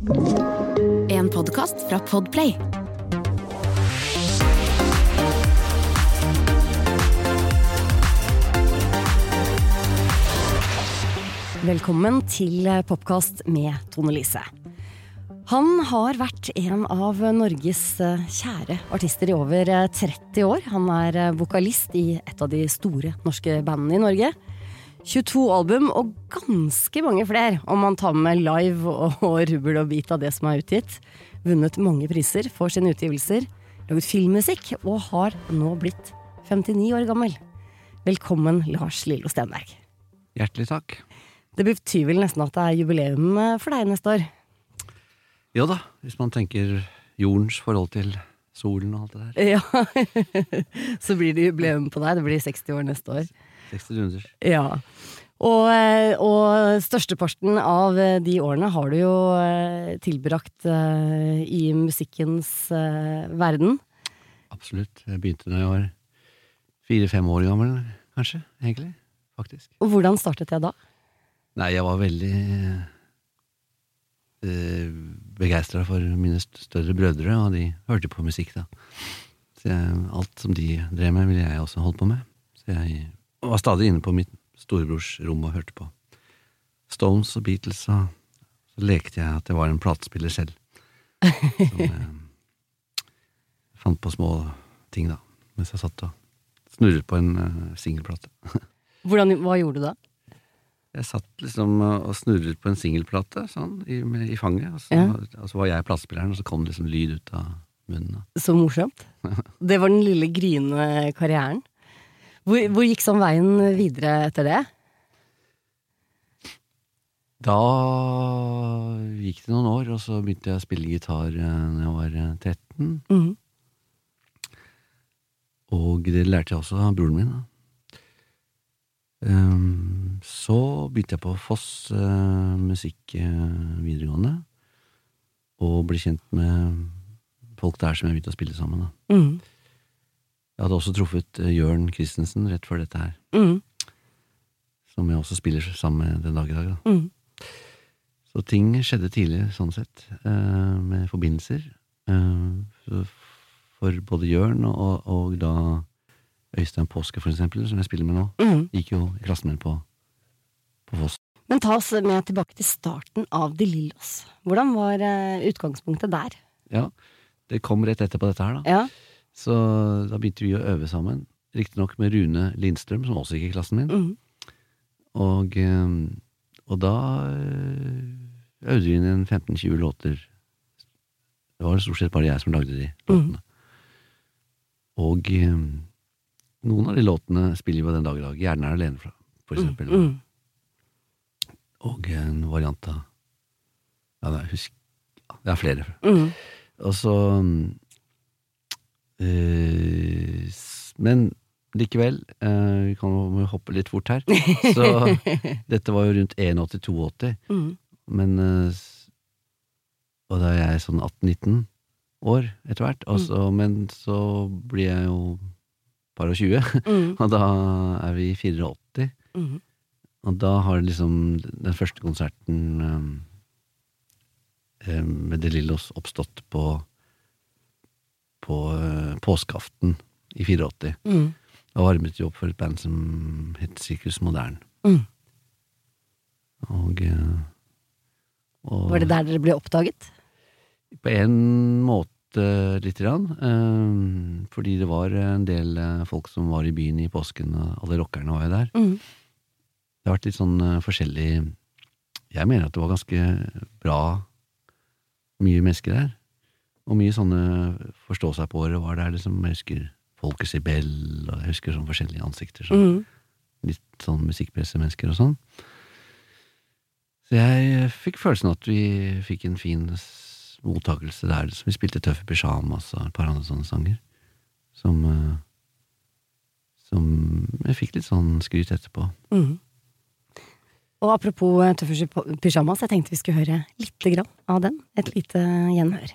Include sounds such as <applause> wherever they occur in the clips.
En podkast fra Podplay. Velkommen til Popkast med Tone Lise. Han har vært en av Norges eh, kjære artister i over eh, 30 år. Han er eh, vokalist i et av de store norske bandene i Norge. 22 album og ganske mange flere om man tar med live og, og rubbel og bit av det som er utgitt. Vunnet mange priser for sine utgivelser. Laget filmmusikk og har nå blitt 59 år gammel. Velkommen, Lars Lillo Stenberg. Hjertelig takk. Det betyr vel nesten at det er jubileum eh, for deg neste år? Ja da, hvis man tenker jordens forhold til solen og alt det der. Ja. <laughs> Så blir det jubileum på deg. Det blir 60 år neste år. 60 runder. Ja. Og, eh, og størsteparten av eh, de årene har du jo eh, tilbrakt i musikkens verden. Absolutt. Jeg begynte da jeg var fire-fem år gammel, kanskje. Egentlig. Faktisk. Og hvordan startet jeg da? Nei, jeg var veldig eh, begeistra for mine større brødre, og de hørte på musikk da. Så jeg, alt som de drev med, ville jeg også holde på med. Så jeg var stadig inne på mitt storebrors rom og hørte på Stones og Beatles, og så lekte jeg at jeg var en platespiller selv. Som <laughs> eh, fant på små ting, da, mens jeg satt og snurret på en uh, singelplate. <laughs> Hvordan, hva gjorde du da? Jeg satt liksom og snurret på en singelplate sånn, i, med, i fanget, og så, Ja. og så var jeg platespilleren, og så kom det liksom lyd ut av munnen. da. Så morsomt. <laughs> Det var den lille gryende karrieren. Hvor, hvor gikk sånn veien videre etter det? Da gikk det noen år, og så begynte jeg å spille gitar da når jeg var uh, 13. Mhm. Og det lærte jeg også av broren min. Ehm, så begynte jeg på Foss uh, musikk uh, videregående, og ble kjent med folk der som jeg begynte å spille sammen. Da. Mhm. Jeg hadde også truffet eh, Jørn Christensen rett før dette her, Mm. som jeg også spiller sammen med den dag i dag. Da. Mm. Så ting skjedde tidlig, sånn sett, eh, med forbindelser. Eh, for både Jørn og, og da Øystein Påske, for eksempel, som jeg spiller med nå, mm. gikk jo i klassen min på, på Foss. Men ta oss med tilbake til starten av De Lillos. Hvordan var utgangspunktet der? Ja, det kom rett etterpå dette her, da. Ja. Så da begynte vi å øve sammen. Riktignok med Rune Lindstrøm, som også gikk i klassen min. Mm. Og, eh, og da eh, øvde vi inn en 15-20 låter. Det var stort sett bare jeg som lagde de låtene. Og eh, noen av de låtene spiller vi den dag i dag. 'Hjernen er alene', fra, for eksempel. Mm. Og en variant av Ja, det er, husk, ja, det er flere. Mhm. Og så eh, s- Men likevel, eh, vi kan må hoppe litt fort her. Så <laughs> dette var jo rundt 81-82, mm. men eh, Og da er jeg sånn 18-19 år etter hvert, og mm. men så blir jeg jo par og 20, mm. <laughs> og da er vi 84. Mm. Og da har liksom den første konserten um, eh, med De Lillos oppstått på på eh, påskeaften i 84. Mm. Da varmet vi opp for et band som het Sirkus Modern. Mm. Og, eh, og Var det der dere ble oppdaget? På en måte lite grann. eh, fordi det var en del folk som var i byen i påsken, og alle rockerne var jo der. Mm. Det har vært litt sånn forskjellig Jeg mener at det var ganske bra mye mennesker der. Og mye sånne forstå-seg-på-året var der, liksom. Jeg husker Folkets Sibel, og jeg husker sånne forskjellige ansikter. Sånn, Mm. Litt sånn musikkpressemennesker og sånn. Så jeg fikk følelsen at vi fikk en fin mottakelse der. Liksom. vi spilte Tøffe pysjamas og et par andre sånne sanger. Som eh, Som jeg fikk litt sånn skryt etterpå. Mm. Og apropos eh, tøffe pysjamas, jeg tenkte vi skulle høre lite grann av den. Et lite gjenhør.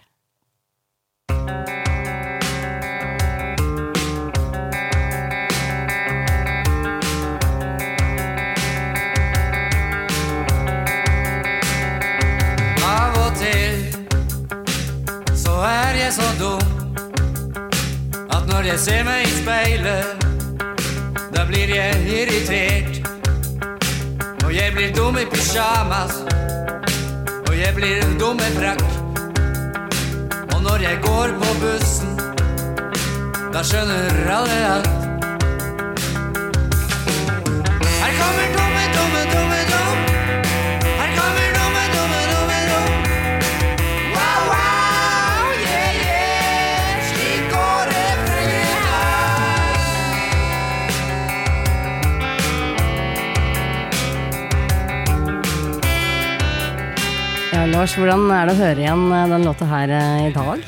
Jeg ser meg i speilet, da blir jeg irritert. Og jeg blir dum i pysjamas, og jeg blir dum med frakk. Når jeg går på bussen, da skjønner alle alt. Lars, hvordan er det å høre igjen eh, den låta her eh, i dag?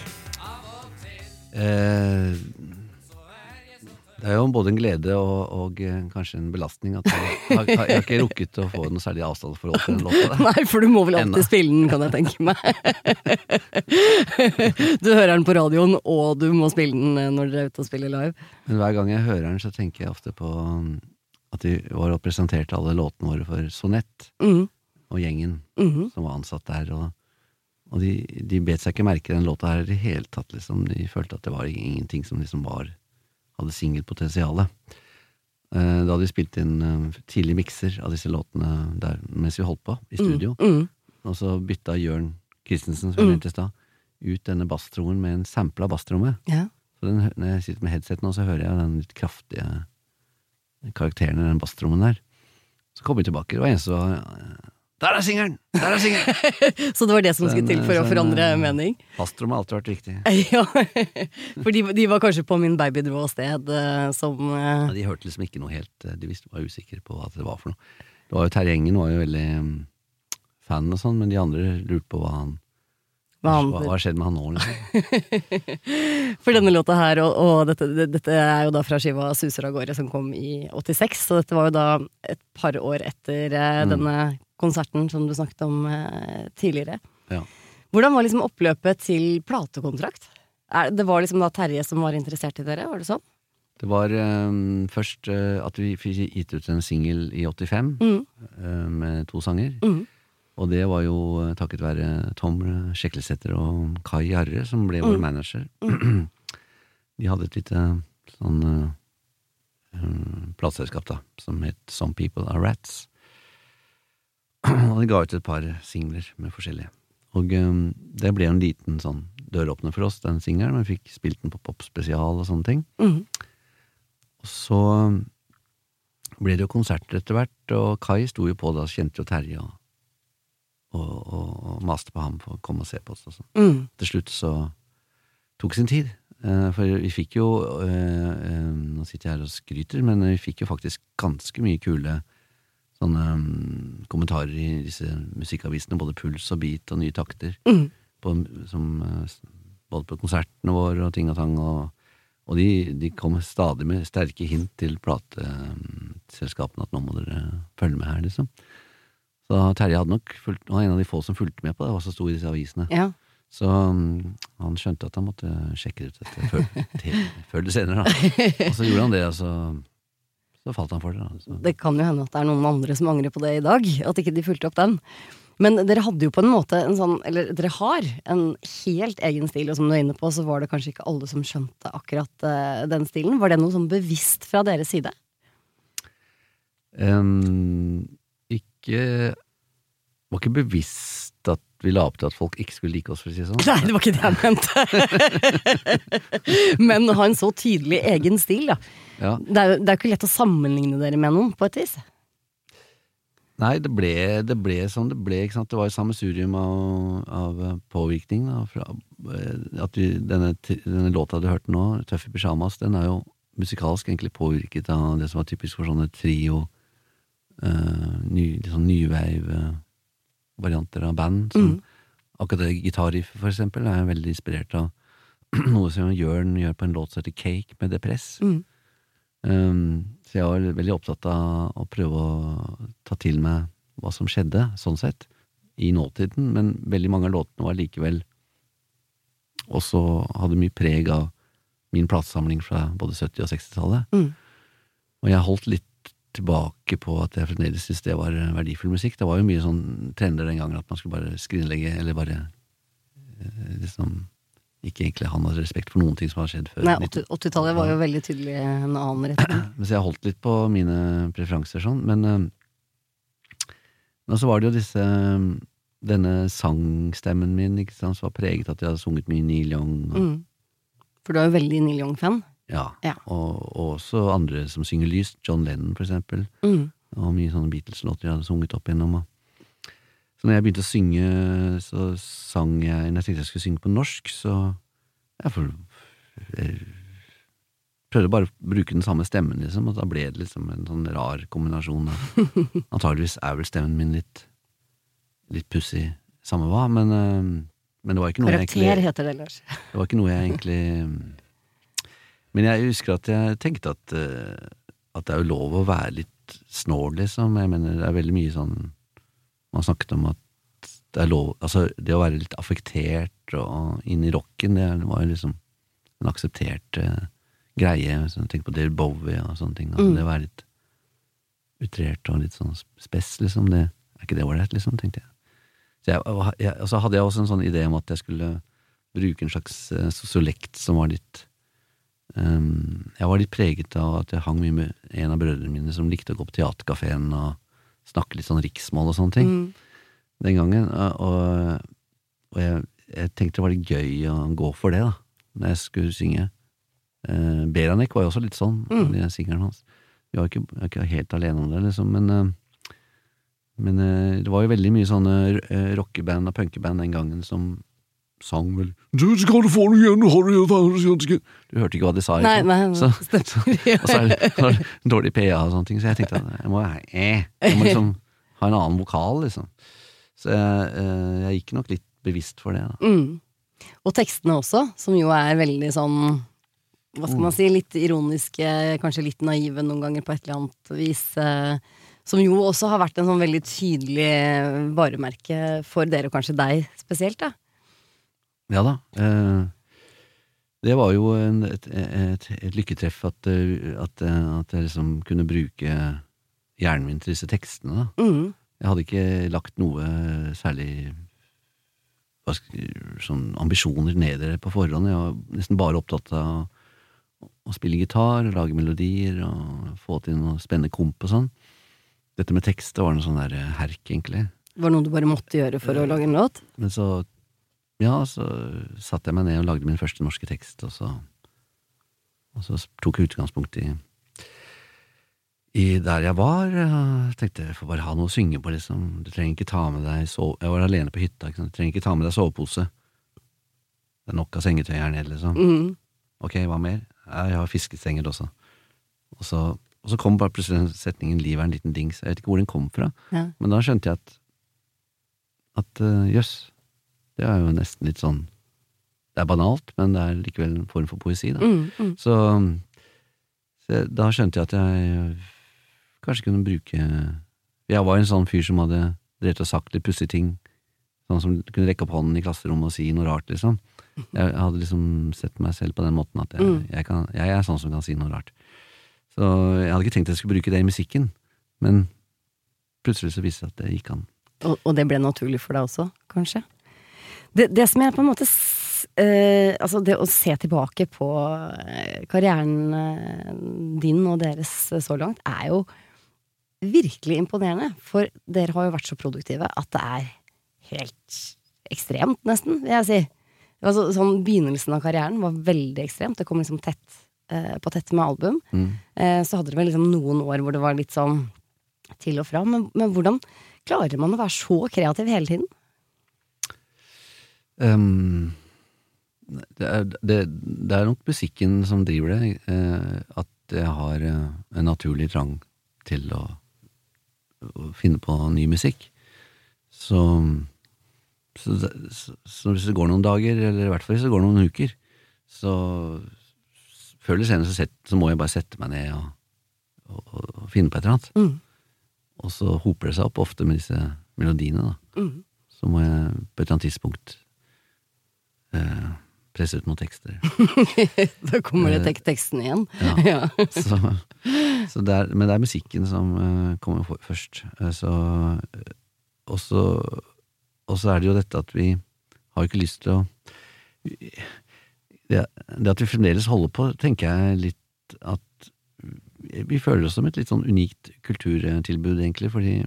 Eh, det er jo både en glede og, og eh, kanskje en belastning at jeg, har, jeg har ikke rukket å få noe særlig avstandsforhold til den låta. <laughs> Nei, for du må vel alltid Ennå. spille den, kan jeg tenke meg. <laughs> Du hører den på radioen, og du må spille den når dere er ute og spiller live. Men hver gang jeg hører den, så tenker jeg ofte på um, at de var og presenterte alle låtene våre for Sonett Mhm, og gjengen mhm. som var ansatt der. Og, og de, de bet seg ikke merke den låta her i det hele tatt. Liksom. De følte at det var ingenting som liksom var hadde singelpotensial. Da hadde vi spilt inn eh, tidlig mikser av disse låtene der mens vi holdt på i studio, Mhm. og så bytta Jørn Christensen, som Mm. i stad, ut denne basstroen med en sampla basstrommet Ja. Så den, når jeg sitter med headset nå, så hører jeg den litt kraftige karakteren i den basstrommen der. Så kom vi tilbake, det var en som var eh, Der er singelen! Der er singelen! <laughs> Så det var det som skulle til for å eh, forandre mening? Astrum har alltid vært viktig. <laughs> Ja, for de, de var kanskje på min babydrå-sted eh, som eh, Ja, de hørte liksom ikke noe helt De visste, var usikre på hva det var for noe. Det var jo Terje Engen var jo veldig mm, fan og sånn, men de andre lurte på hva han hva han hva har skjedd med han nå, liksom? <laughs> For denne låta her, og, og dette, dette er jo da fra skiva 'Suser av gårde', som kom i 86, så dette var jo da et par år etter Mm. denne konserten som du snakket om eh, tidligere. Ja. Hvordan var liksom oppløpet til platekontrakt? Er, det var liksom da Terje som var interessert i dere, var det sånn? Det var eh, først eh, at vi fikk gitt ut en singel i 85 Mm. eh, med to sanger. Mm. Og det var jo takket være Tom Sjeklesæter og Kai Jarre, som ble vår Mm. manager. <clears throat> De hadde et lite sånn uh, plateselskap, da, som het Some People Are Rats. <clears throat> Og de ga ut et par singler med forskjellige. Og um, det ble en liten sånn døråpner for oss, den singelen. Vi fikk spilt den på Popspesial og sånne ting. Mm. Og så ble det jo konserter etter hvert, og Kai sto jo på da, kjente jo Terje og, og, og, og maste på ham for å komme og se på oss. Og sånn. Mm. Til slutt så tok sin tid. Eh, For vi fikk jo eh, eh, Nå sitter jeg her og skryter, men vi fikk jo faktisk ganske mye kule sånne um, kommentarer i disse musikkavisene, både Puls og Beat og Nye takter, Mm. på, som, eh, både på konsertene våre og ting og tang. Og, og de, de kom stadig med sterke hint til plateselskapene at nå må dere følge med her, liksom. Så Terje hadde nok fulgt, han var en av de få som fulgte med på det, hva som sto i disse avisene. Ja. Så um, han skjønte at han måtte sjekke ut dette før, <laughs> til, før eller senere. Da. Og så gjorde han det, og så, falt han for det. Altså. Det kan jo hende at det er noen andre som angrer på det i dag, at ikke de fulgte opp den. Men dere hadde jo på en måte en sånn, eller dere har en helt egen stil, og som du er inne på, så var det kanskje ikke alle som skjønte akkurat uh, den stilen. Var det noe sånn bevisst fra deres side? Um, ikke var ikke bevisst vi la opp til at folk ikke skulle like oss, for å si det sånn. Nei, det var ikke det jeg mente! <laughs> Men å ha en så tydelig egen stil, da. Ja. Det er jo ikke lett å sammenligne dere med noen, på et vis. Nei, det ble, det ble som det ble. Ikke sant? Det var jo sammensurium av, av eh, påvirkning. Da, fra, eh, at vi, denne, denne låta du hørte nå, 'Tøff i pysjamas', den er jo musikalsk egentlig påvirket av det som var typisk for sånne trio, uh, ny, sånn nyveiv, uh, varianter av band. Som, Mm. Akkurat det gitarriffet, for eksempel, er jeg veldig inspirert av <clears throat> noe som Jørn gjør på en låt som heter Cake med Depress. Mm. Um, så jeg var veldig opptatt av å prøve å ta til meg hva som skjedde, sånn sett, i nåtiden, men veldig mange av låtene var likevel også hadde mye preg av min platesamling fra både 70- og 60-tallet. Mm. Og jeg holdt litt tilbake på at jeg fremdeles syntes det var verdifull musikk. Det var jo mye sånn trender den gangen at man skulle bare skrinlegge, eller bare eh, liksom ikke egentlig han hadde respekt for noen ting som har skjedd før. Nei, 80 80-tallet var jo veldig tydelig en annen retning. <clears throat> Men så jeg holdt litt på mine preferanser sånn, men eh, Men så var det jo disse Denne sangstemmen min, ikke sant, som var preget av at jeg hadde sunget mye Neil Young. Og, Mm. For du er jo veldig Neil Young-fan. Ja, Ja. og, og også andre som synger lyst. John Lennon, for eksempel. Mm. Og mye sånne Beatles-låter jeg hadde sunget opp igjennom. Så når jeg begynte å synge, så sang jeg Når jeg tenkte jeg skulle synge på norsk, så jeg, for, jeg prøvde bare å bruke den samme stemmen, liksom, og da ble det liksom en sånn rar kombinasjon. <laughs> Antageligvis er vel stemmen min litt litt pussig, samme hva, men, eh, men det var ikke noe jeg Karakter egentlig heter det, Lars. det var ikke noe jeg egentlig Men jeg husker at jeg tenkte at, eh, at det er jo lov å være litt snål, liksom. Jeg mener, det er veldig mye sånn Man snakket om at det er lov Altså, det å være litt affektert og inn i rocken, det var jo liksom en akseptert uh, greie. Tenk på Dale Bowie og sånne ting. Altså, Mm. Det å være litt utrert og litt sånn spess, liksom. Det, er ikke det ålreit, liksom, tenkte jeg. Så jeg, jeg, altså så hadde jeg også en sånn idé om at jeg skulle bruke en slags eh, sosiolekt som var litt Jeg var litt preget av at jeg hang mye med en av brødrene mine som likte å gå på teaterkafeen og snakke litt sånn riksmål og sånne ting Mm. den gangen. Og, og, jeg, jeg tenkte det var litt gøy å gå for det, da, når jeg skulle synge. Eh, Beranek var jo også litt sånn, Mm. den singelen hans. Vi var ikke, var ikke helt alene om det, liksom, men eh, men eh, det var jo veldig mye sånne eh, rockeband og punkeband den gangen som sang vel Du skal få noe igjen, har du Du hørte ikke hva de sa, Nei, nei, nei, Så, <laughs> så, <laughs> og så er det så er det dårlig PA og sånne ting, så jeg tenkte at jeg må, eh, jeg må liksom ha en annen vokal, liksom. Så jeg, eh, jeg gikk nok litt bevisst for det, da. Mm. Og tekstene også, som jo er veldig sånn hva skal man si, litt ironiske, kanskje litt naive noen ganger på et eller annet vis. Eh, som jo også har vært en sånn veldig tydelig varemerke for dere, og kanskje deg spesielt. da. Ja da. Eh, det var jo en, et, et, et lykketreff at, eh, at, eh, at jeg liksom kunne bruke hjernen min til disse tekstene, da. Mm. Jeg hadde ikke lagt noe særlig sånn ambisjoner ned i det på forhånd. Jeg var nesten bare opptatt av å spille gitar, lage melodier og få til noe spennende komp og sånn. Dette med tekst det var noe sånn der herk, egentlig. Var det noe du bare måtte gjøre for å lage en låt? Men så, ja, så satte jeg meg ned og lagde min første norske tekst, og så, og så tok jeg utgangspunkt i, i der jeg var. Jeg tenkte jeg får bare ha noe å synge på, liksom. Du trenger ikke ta med deg sove... Jeg var alene på hytta, ikke sant. Du trenger ikke ta med deg sovepose. Det er nok av sengetøy her nede, liksom. Mm. Ok, hva mer? Ja, jeg har fiskestenger også. Og så, og så kom bare plutselig setningen 'livet er en liten dings'. Jeg vet ikke hvor den kom fra. Ja. Men da skjønte jeg at at øh, jøss, det er jo nesten litt sånn Det er banalt, men det er likevel en form for poesi, da. Mm, mm. Så, så da skjønte jeg at jeg kanskje kunne bruke Jeg var en sånn fyr som hadde drevet og sagt litt pussige ting. Sånn som kunne rekke opp hånden i klasserommet og si noe rart, liksom. Jeg hadde liksom sett meg selv på den måten at jeg, Mm. jeg, kan, jeg er sånn som kan si noe rart. Så jeg hadde ikke tenkt jeg skulle bruke det i musikken, men plutselig så viste det seg at det gikk an. Og, og det ble naturlig for deg også, kanskje? Det, det som jeg på en måte eh, Altså, det å se tilbake på eh, karrieren eh, din og deres eh, så langt, er jo virkelig imponerende. For dere har jo vært så produktive at det er helt ekstremt, nesten, vil jeg si. Altså, sånn, begynnelsen av karrieren var veldig ekstremt. Det kom liksom tett eh, på tett med album. Mm. Eh, så hadde dere vel liksom noen år hvor det var litt sånn til og fra. Men, men hvordan klarer man å være så kreativ hele tiden? Ehm, det, er, det, det er nok musikken som driver det. Uh, at jeg har uh, en naturlig trang til å, å finne på ny musikk. Så, så, så, så hvis det går noen dager, eller i hvert fall hvis det går noen uker, så før eller senere så, set, så må jeg bare sette meg ned og, og, og finne på et eller annet. Mm. Og så hoper det seg opp, ofte med disse melodiene. da. Mm. Så må jeg på et eller annet tidspunkt eh, presse ut noen tekster. <laughs> Da kommer det tek teksten igjen. <laughs> Ja. Så, så det er, men det er musikken som uh, kommer for, først. Eh, så, eh, og, så, og så er det jo dette at vi har ikke lyst til å det, det at vi fremdeles holder på, tenker jeg litt at vi føler oss som et litt sånn unikt kulturtilbud, egentlig, fordi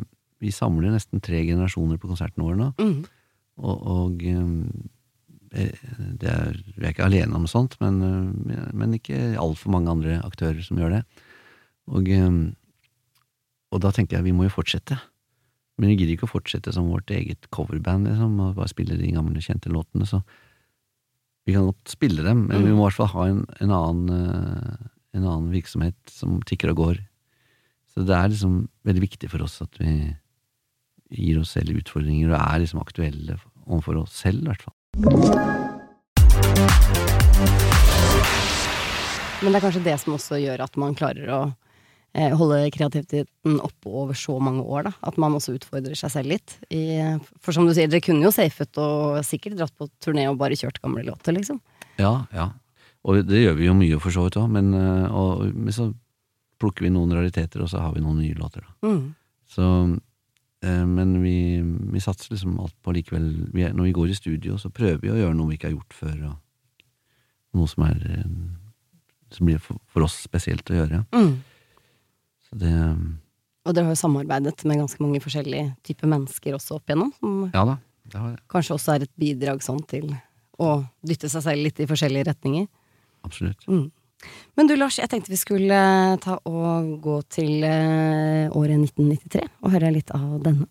vi samler nesten tre generasjoner på konserten vår nå. Mm. Og, og eh, det er, vi er ikke alene om sånt, men, eh, men ikke altfor mange andre aktører som gjør det. Og, eh, og da tenker jeg vi må jo fortsette. Men vi gidder ikke å fortsette som vårt eget coverband, liksom, og bare spille de gamle, kjente låtene. Så vi kan godt spille dem, men vi må i hvert fall ha en, en, annen, eh, en annen virksomhet som tikker og går. Så det er liksom veldig viktig for oss at vi gir oss selv utfordringer og er liksom aktuelle overfor oss selv, i hvert fall. Men det er kanskje det som også gjør at man klarer å eh, holde kreativiteten oppe over så mange år, da. At man også utfordrer seg selv litt. I, for som du sier, dere kunne jo safet og sikkert dratt på turné og bare kjørt gamle låter, liksom. Ja, ja. Og det gjør vi jo mye for så vidt òg, men, og, men så plukker vi noen rariteter, og så har vi noen nye låter, da. Mm. Så, men vi, vi satser liksom alt på likevel vi er, Når vi går i studio, så prøver vi å gjøre noe vi ikke har gjort før, noe som er øh, Som blir for, for oss spesielt å gjøre. Mm. Så det Og dere har jo samarbeidet med ganske mange forskjellige typer mennesker også opp igjennom, som Ja da. Det har jeg. kanskje også er et bidrag sånn til å dytte seg selv litt i forskjellige retninger. Absolutt. Mm. Men du Lars, jeg tenkte vi skulle eh, ta og gå til eh, året 1993 og høre litt av denne.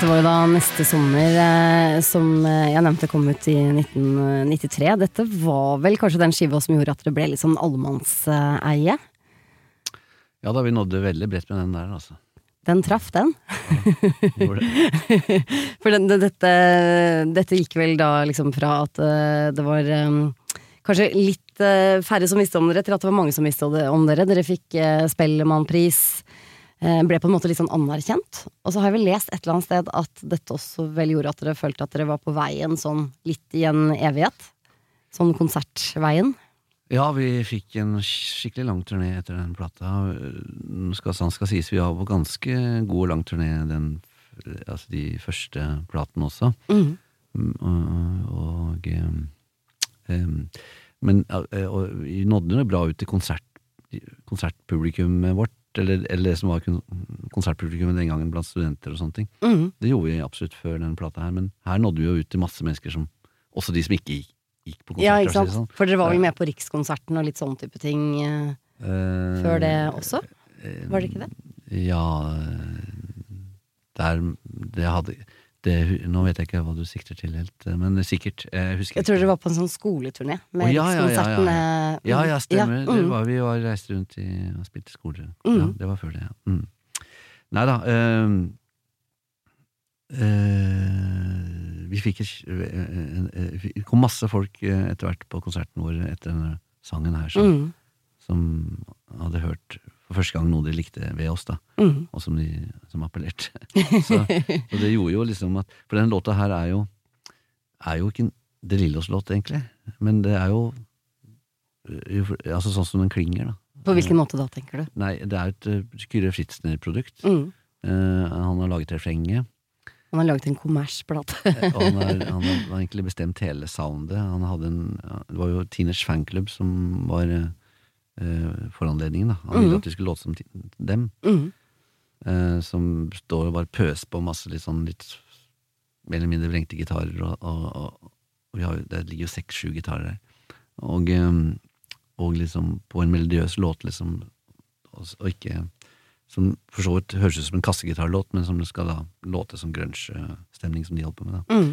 Dette var jo da neste sommer, eh, som eh, jeg nevnte kom ut i 1993. Dette var vel kanskje den skiva som gjorde at det ble litt sånn allemannseie. Ja da, vi nådde veldig bredt med den der, altså. Den traff, den. Ja, det. <laughs> For den, det, dette, dette gikk vel da liksom fra at eh, det var kanskje litt færre som visste om dere, til at det var mange som visste om dere. Dere fikk Spellemannpris. Eh, ble på en måte litt sånn anerkjent. Og så har jeg vel lest et eller annet sted at dette også vel gjorde at dere følte at dere var på veien sånn litt i en evighet. Sånn konsertveien. Ja, vi fikk en skikkelig lang turné etter den plata. Nå Skal, sånn skal sies, vi var på ganske god lang turné den, altså de første platene også. Mhm. Mm, Og, og em, Men eh, og vi nådde jo bra ut til konsert, konsertpublikummet vårt, eller, eller det som var konsertpublikum konsertpublikummet den gangen blant studenter og sånne ting. Mm. Det gjorde vi absolutt før den plata her, men her nådde vi jo ut til masse mennesker som Også de som ikke gikk, gikk på konsert. Ja, ikke sant. sånn. For dere var vel med på Rikskonserten og litt sånn type ting eh, Eh, før det også? eh, Var det ikke det? Ja eh, der det hadde det, Nå vet jeg ikke hva du sikter til helt, eh, men sikkert. Jeg husker Jeg tror dere var på en sånn skoleturné med oh, ja, ja, ja, ja, ja. eh, Ja, ja, stemmer. Mm. var vi var reiste rundt i, og spilte skoler. Mm. Det var før det, ja. Mm. Nei da. Øh, øh, vi fikk et, eh, eh, Det kom masse folk eh, etter hvert på konserten vår etter denne sangen her, som, Mm. som hadde hørt for første gang noe de likte ved oss, da. Mm. Og som, de, som appellerte. <laughs> så, og det gjorde jo liksom at For den låta her er jo Er jo ikke en De Lillos-låt, egentlig. Men det er jo Altså sånn som den klinger, da. På hvilken måte da, tenker du? Nei, det er et uh, Kyrre Fritzner-produkt. Mm. Uh, han har laget refrenget. Han har laget en kommersplate. <laughs> eh, og han har, han har egentlig bestemt hele soundet. Han hadde en, det var jo Tiners fanklubb som var uh, foranledningen. Da. Han ville mm. at vi skulle låte som dem. Mm. eh, som står og bare pøser på masse litt sånn litt mer eller mindre vrengte gitarer, og, og, og, har, det ligger jo seks-sju gitarer der. Og, eh, og liksom på en melodiøs låt, liksom, og, ikke Som for så vidt høres ut som en kassegitarlåt, men som det skal da låte som grunge-stemning, som de holder på med. da. Mm.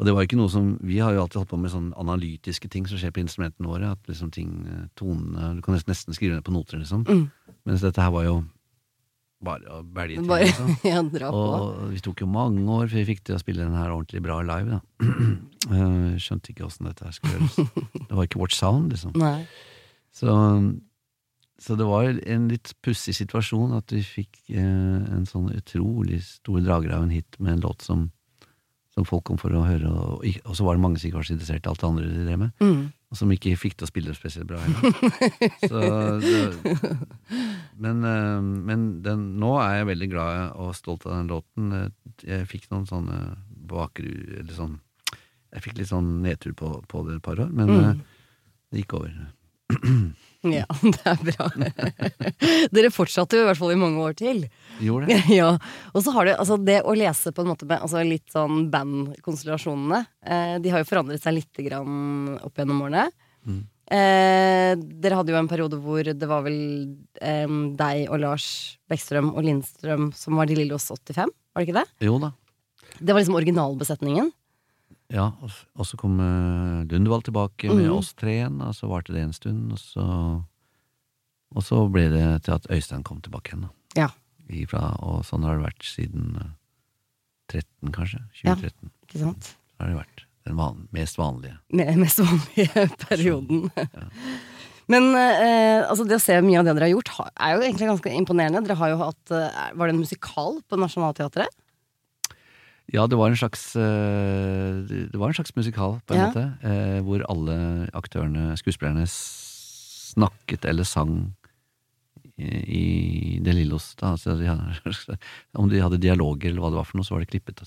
Og det var ikke noe som Vi har jo alltid holdt på med sånne analytiske ting som skjer på instrumentene våre. At liksom ting, eh, tonene Du kan nesten, skrive ned på noter, liksom. Mm. Mens dette her var jo bare å bælje <laughs> til, Bare liksom. <laughs> ja, dra på. Og vi tok jo mange år før vi fikk til å spille den her ordentlig bra live, da. <clears throat> Eh, Skjønte ikke åssen dette her skulle gjøres. <laughs> Det var ikke vårt sound, liksom. Nei. Så, så det var en litt pussig situasjon at vi fikk eh, en sånn utrolig stor drager av en hit med en låt som, som folk kom for å høre, og, og så var det mange som ikke var så interessert i alt det andre de drev med, Mm. og som ikke fikk til å spille spesielt bra heller. <laughs> men eh, men den, nå er jeg veldig glad og stolt av den låten. Jeg fikk noen sånne bakru... Eller sånn Jeg fikk litt sånn nedtur på, på det et par år, men Mm. eh, det gikk over. <clears throat> <laughs> Ja, det er bra. <laughs> Dere fortsatte jo i hvert fall i mange år til. Gjorde det? <laughs> Ja, Og så har det altså det å lese på en måte med altså litt sånn bandkonstellasjonene eh, De har jo forandret seg lite grann opp gjennom årene. Mm. Eh, dere hadde jo en periode hvor det var vel eh, deg og Lars Bekkstrøm og Lindstrøm som var De Lillos 85, var det ikke det? Jo da. Det var liksom originalbesetningen. Ja, og, så kom uh, tilbake med mm. oss tre igjen, og så varte det en stund, og så Og så ble det til at Øystein kom tilbake igjen, da. Ja. Ifra, og sånn har det vært siden eh, 13, kanskje. Ja. Ikke sant? Så har det vært den van mest vanlige. Med mest vanlige <laughs> perioden. Men eh, altså det å se mye av det dere har gjort, er jo egentlig ganske imponerende. Dere har jo hatt eh, Var det en musikal på Nationaltheatret? Ja, det var en slags eh, Det var en slags musikal, på en Ja. måte, eh, hvor alle aktørene, skuespillerne, snakket eller sang i, De Lillos. Da. Altså, om de hadde dialoger eller hva det var for noe, så var det klippet,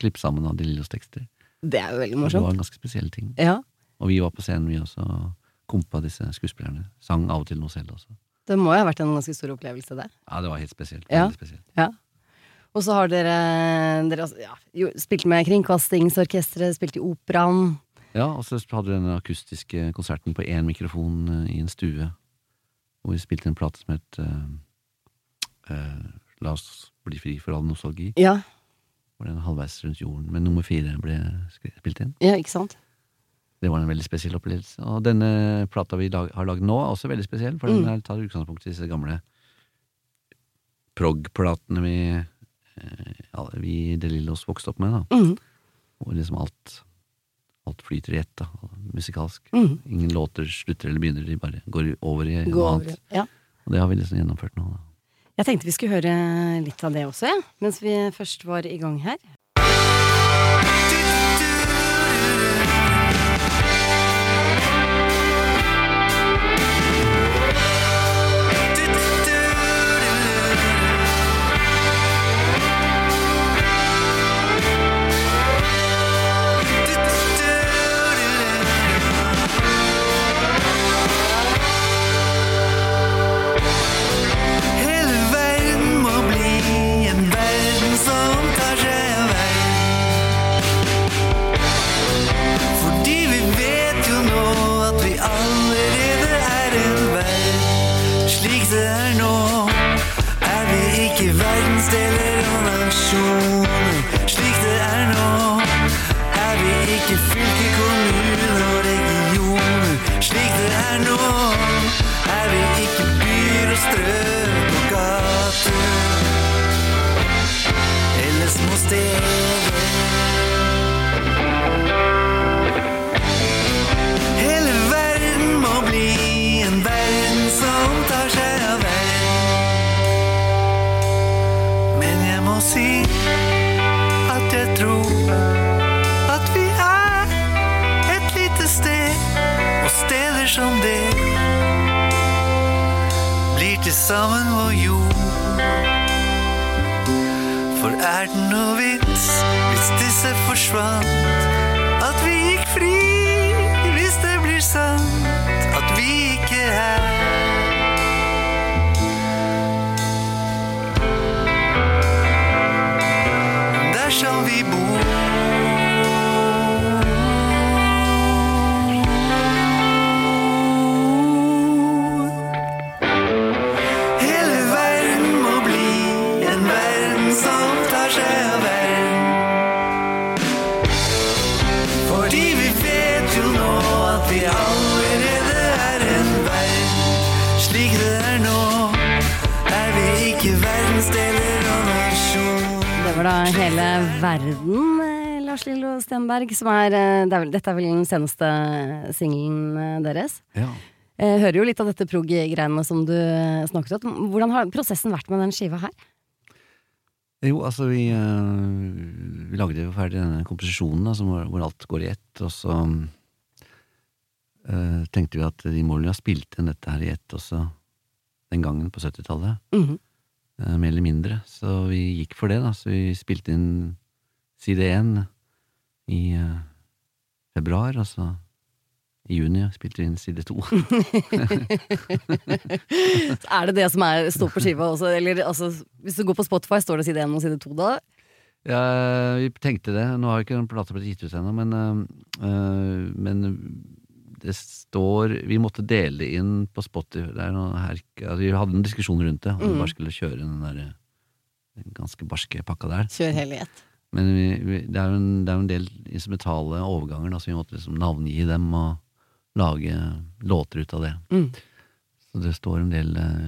klippet sammen av De Lillos tekster. Det er jo veldig morsomt. Det var en ganske spesiell ting. Ja, Og vi var på scenen, vi også, kompa disse skuespillerne. Sang av og til noe selv også. Det må jo ha vært en ganske stor opplevelse, der? Ja, det var helt spesielt. Ja. Spesielt. Ja. Og så har dere, dere altså, ja, spilt med Kringkastingsorkesteret, spilt i Operaen. Ja, og så hadde vi den akustiske konserten på én mikrofon eh, i en stue, hvor vi spilte en plate som het uh, uh, La oss bli fri for all nostalgi. Ja, Hvor den halvveis rundt jorden, men nummer fire ble spilt inn. ja ikke sant? Det var en veldig spesiell opplevelse. Og denne plata vi lag, har lagd nå, er også veldig spesiell, for den Mm. den tar utgangspunkt i disse gamle prog-platene vi, eh, vi De Lillos vokste opp med, da. Mm. Hvor liksom alt Alt flyter i ett, da, musikalsk. Mm. Ingen låter slutter eller begynner, de bare går over i noe annet. Ja. Og det har vi liksom gjennomført nå, da. Jeg tenkte vi skulle høre litt av det også, ja, mens vi først var i gang her. Er det noe vits hvis disse forsvant? Hele verden, eh, Lars Lillo Stenberg, som er, eh, det er vel, Dette er vel den seneste singelen eh, deres. Ja. Jeg hører jo litt av dette prog-greiene som du snakket om. Hvordan har prosessen vært med den skiva her? Jo, altså vi, vi lagde jo ferdig denne komposisjonen da, hvor alt går i ett, og så øh, tenkte vi at de må vel ha spilt inn dette her i ett også den gangen på 70-tallet, Mhm. eh, mer eller mindre. Så vi gikk for det, da. Så vi spilte inn side én i eh, februar, og så i juni spilte vi inn side to. <laughs> Er det det som er, står på skiva også? Eller altså, hvis du går på Spotify, står det side 1 og side 2 da? Ja, vi tenkte det. Nå har jo ikke den plata blitt gitt ut ennå, men, øh, men det står Vi måtte dele inn på Spotify det er her, altså, Vi hadde en diskusjon rundt det, om vi Mm. bare skulle kjøre den der den ganske barske pakka der. Kjør helhet. Men vi, vi, det, er jo en, det en del instrumentale overganger, da, så vi måtte liksom navngi dem og lage låter ut av det. Mm. Så det står en del øh,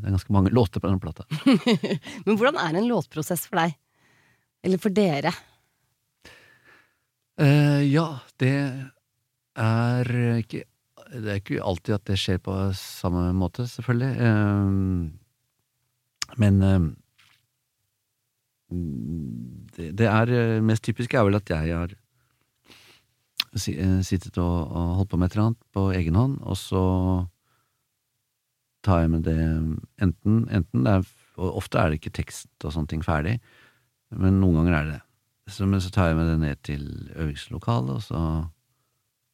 Det er ganske mange låter på den plata. <laughs> Men hvordan er en låtprosess for deg? Eller for dere? Uh, ja, det er ikke Det er ikke alltid at det skjer på samme måte, selvfølgelig. Eh, men eh, det, er eh, mest typiske er vel at jeg har eh, sittet og, og holdt på med et eller annet på egen hånd, og så tar jeg med det enten, enten det er, og Ofte er det ikke tekst og sånne ting ferdig, men noen ganger er det det. Så, men så tar jeg med det ned til øvingslokalet, og så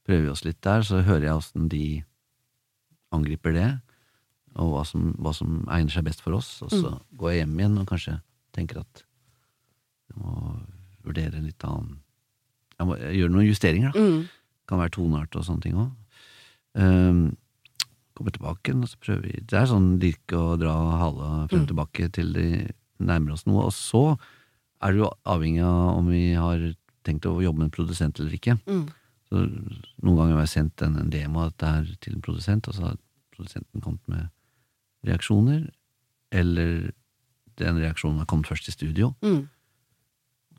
prøver vi oss litt der, så hører jeg åssen de angriper det, og hva som, hva som egner seg best for oss, og så går jeg hjem igjen og kanskje tenker at jeg må vurdere litt annen Jeg må gjøre noen justeringer, da. Mm. Kan være toneart og sånne ting òg. Um, kommer tilbake igjen, og så prøver vi Det er sånn dirke og dra hale frem og tilbake til de nærmer oss noe. Og så er det jo avhengig av om vi har tenkt å jobbe med en produsent eller ikke. Mm. Så Noen ganger har jeg sendt en, en demo av dette til en produsent, og så har produsenten kommet med reaksjoner. Eller den reaksjonen har kommet først i studio, Mm.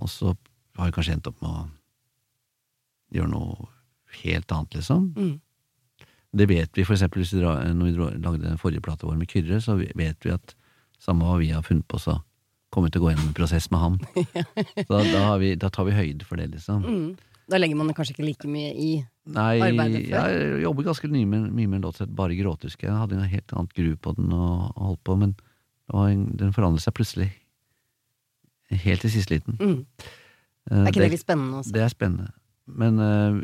og så har jeg kanskje endt opp med å gjøre noe helt annet, liksom. Mm. Det vet vi, for eksempel hvis vi dra, når vi dra, lagde den forrige plata vår med Kyrre, så vet vi at samme hva vi har funnet på, så kommer vi til å gå gjennom en prosess med han. <laughs> Så da, da, har vi, da tar vi høyde for det, liksom. Mm. Da legger man kanskje ikke like mye i Nei, Arbeidet før? jeg jobber ganske mye med, mye med en låt som Bare gråte, jeg. Hadde en helt annet gru på den og, holdt på, men det en, den forandret seg plutselig. Helt til siste liten. mm. Eh, Er ikke det litt spennende også? Det er spennende. Men øh,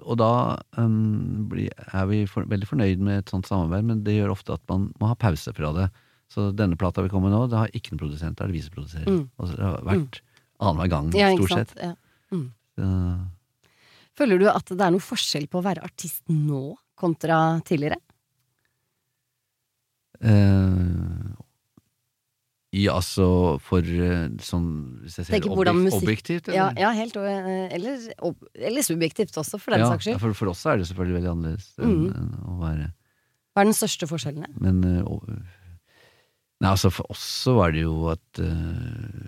Og da øhm, er vi for, veldig fornøyd med et sånt samarbeid, men det gjør ofte at man må ha pause fra det. Så denne plata vi kommer med nå, det har ikke noen produsent, det er det vi som produserer. Mm. Og så det har vært annenhver gang, Ja, stort sett. Ja. Mm. Så, Føler du at det er noe forskjell på å være artist nå kontra tidligere? Uh, ja, altså for øh, sånn Hvis jeg ser det objektivt, Ja, eller? ja helt, og, eh, eller, eller subjektivt også, for den ja, saks skyld. for, for oss er det selvfølgelig veldig annerledes Mm. enn å være Hva er den største forskjellen? Men Nei, altså for oss så var det jo at uh,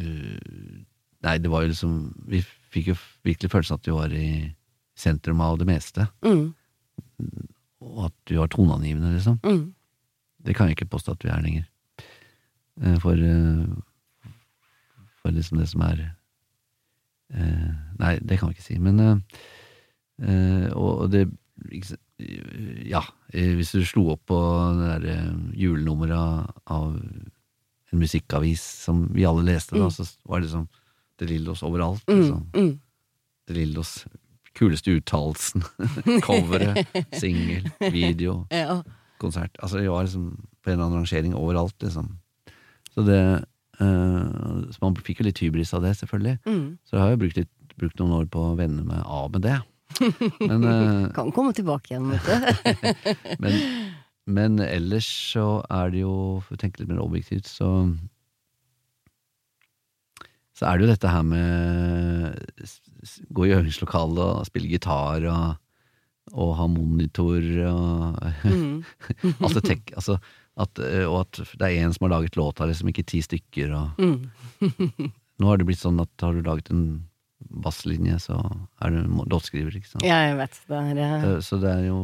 øh, Nei, det var jo liksom Vi fikk jo virkelig følelsen at vi var i sentrum av det meste. Mm, Og at vi var toneangivende, liksom. mm, Det kan jeg ikke påstå at vi er lenger. Eh, For, eh, for liksom det som er eh, Nei, det kan vi ikke si. Men Og det Ja, hvis du slo opp på det der julenummeret av, av en musikkavis som vi alle leste, da, så var det liksom De Lillos overalt. Liksom. Mm. De Lillos kuleste uttalelsen. <laughs> Coveret, singel, video, <laughs> Ja. konsert. Altså, vi var liksom på en eller annen rangering overalt, liksom. Så det eh, Så man fikk jo litt hybris av det, selvfølgelig. Mm. Så jeg har jo brukt, litt, brukt noen år på å venne meg av med det. Men, eh, <laughs> Kan komme tilbake igjen, vet du. men, men ellers så er det jo, for å tenke litt mer objektivt, så Så er det jo dette her med gå i øvingslokalet og spille gitar og, og ha monitor og Mm. <laughs> alt det tek, altså, at, eh, Og at det er én som har laget låta, liksom ikke ti stykker. Og, Mm. <laughs> nå har det blitt sånn at har du laget en basslinje, så er du låtskriver, ikke sant. Ja, jeg vet. Det er ja. så, Så det er jo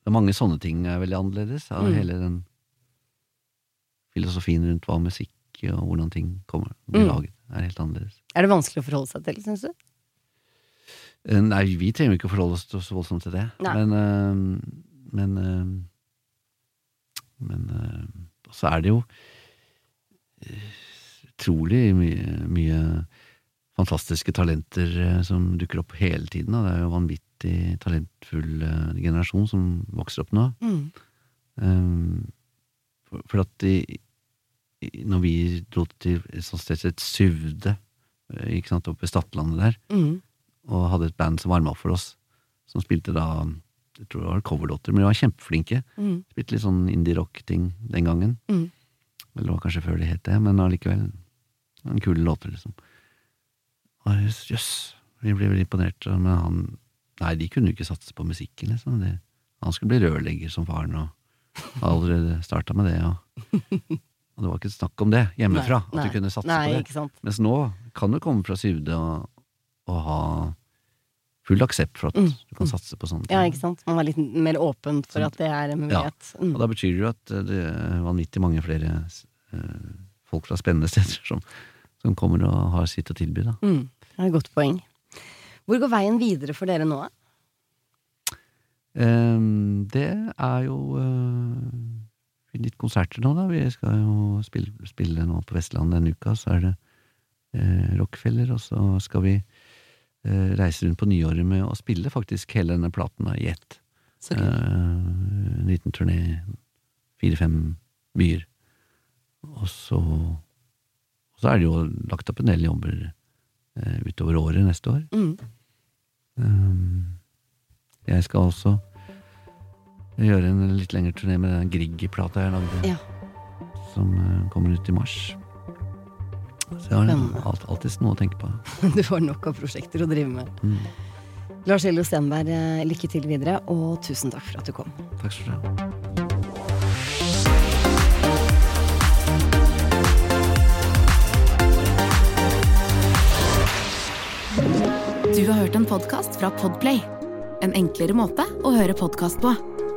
det er mange sånne ting er veldig annerledes. Ja, Mm. Hele den filosofien rundt hva musikk og hvordan ting kommer, blir Mm. laget, er helt annerledes. Er det vanskelig å forholde seg til, syns du? Eh, Nei, vi trenger ikke å forholde oss så voldsomt til det. Nei. Men, eh, men eh, Men så er det jo utrolig mye, mye fantastiske talenter som dukker opp hele tiden. Og Det er jo vanvittig talentfull generasjon som vokser opp nå. Mm. For, at i, når vi dro til et sånt sted som et Suvde, eh, ikke sant, oppe i Stadlandet der, Mm. og hadde et band som varma opp for oss, som spilte da jeg tror det var coverlåter, men de var kjempeflinke. Mm. Spilte litt sånn indie-rock-ting den gangen. Mm. Eller det var kanskje før det het det, men allikevel en kule låter, liksom. Jøss, yes, vi ble veldig imponert. Men han Nei, de kunne jo ikke satse på musikken, liksom. Det, han skulle bli rørlegger som faren, og <laughs> allerede starta med det. Og, <laughs> og det var ikke snakk om det hjemmefra, Nei, at du kunne satse nei, på det. Mens nå kan du komme fra Syvde og, og ha full aksept for at Mm. du kan satse på sånne ting. Ja, ikke sant? Man var litt mer åpen for at det er en mulighet. Mm. Og da betyr det jo at det er vanvittig mange flere eh, folk fra spennende <laughs> steder som, som kommer og har sitt å tilby. Da. Mm. Det er et godt poeng. Hvor går veien videre for dere nå? Um, det er jo eh, litt konserter nå, da. Vi skal jo spille, spille nå på Vestlandet denne uka. Så er det eh, Rockefeller, og så skal vi eh, reise rundt på nyåret med å spille faktisk hele denne platen da, i ett. Så Eh, en liten turné, fire-fem byer. Og så, og så er det jo lagt opp en del jobber eh, utover året neste år. Mm. Um, jeg skal også gjøre en litt lengre turné med den Grieg-plata jeg lagde, Ja. som eh, kommer ut i mars. Så jeg har alt, alltid noe å tenke på. <laughs> Du har nok av prosjekter å drive med. Mm. Lars Ello Stenberg, eh, lykke til videre, og tusen takk for at du kom. Takk skal du ha. Du har hørt en podkast fra Podplay. En enklere måte å høre podkast på.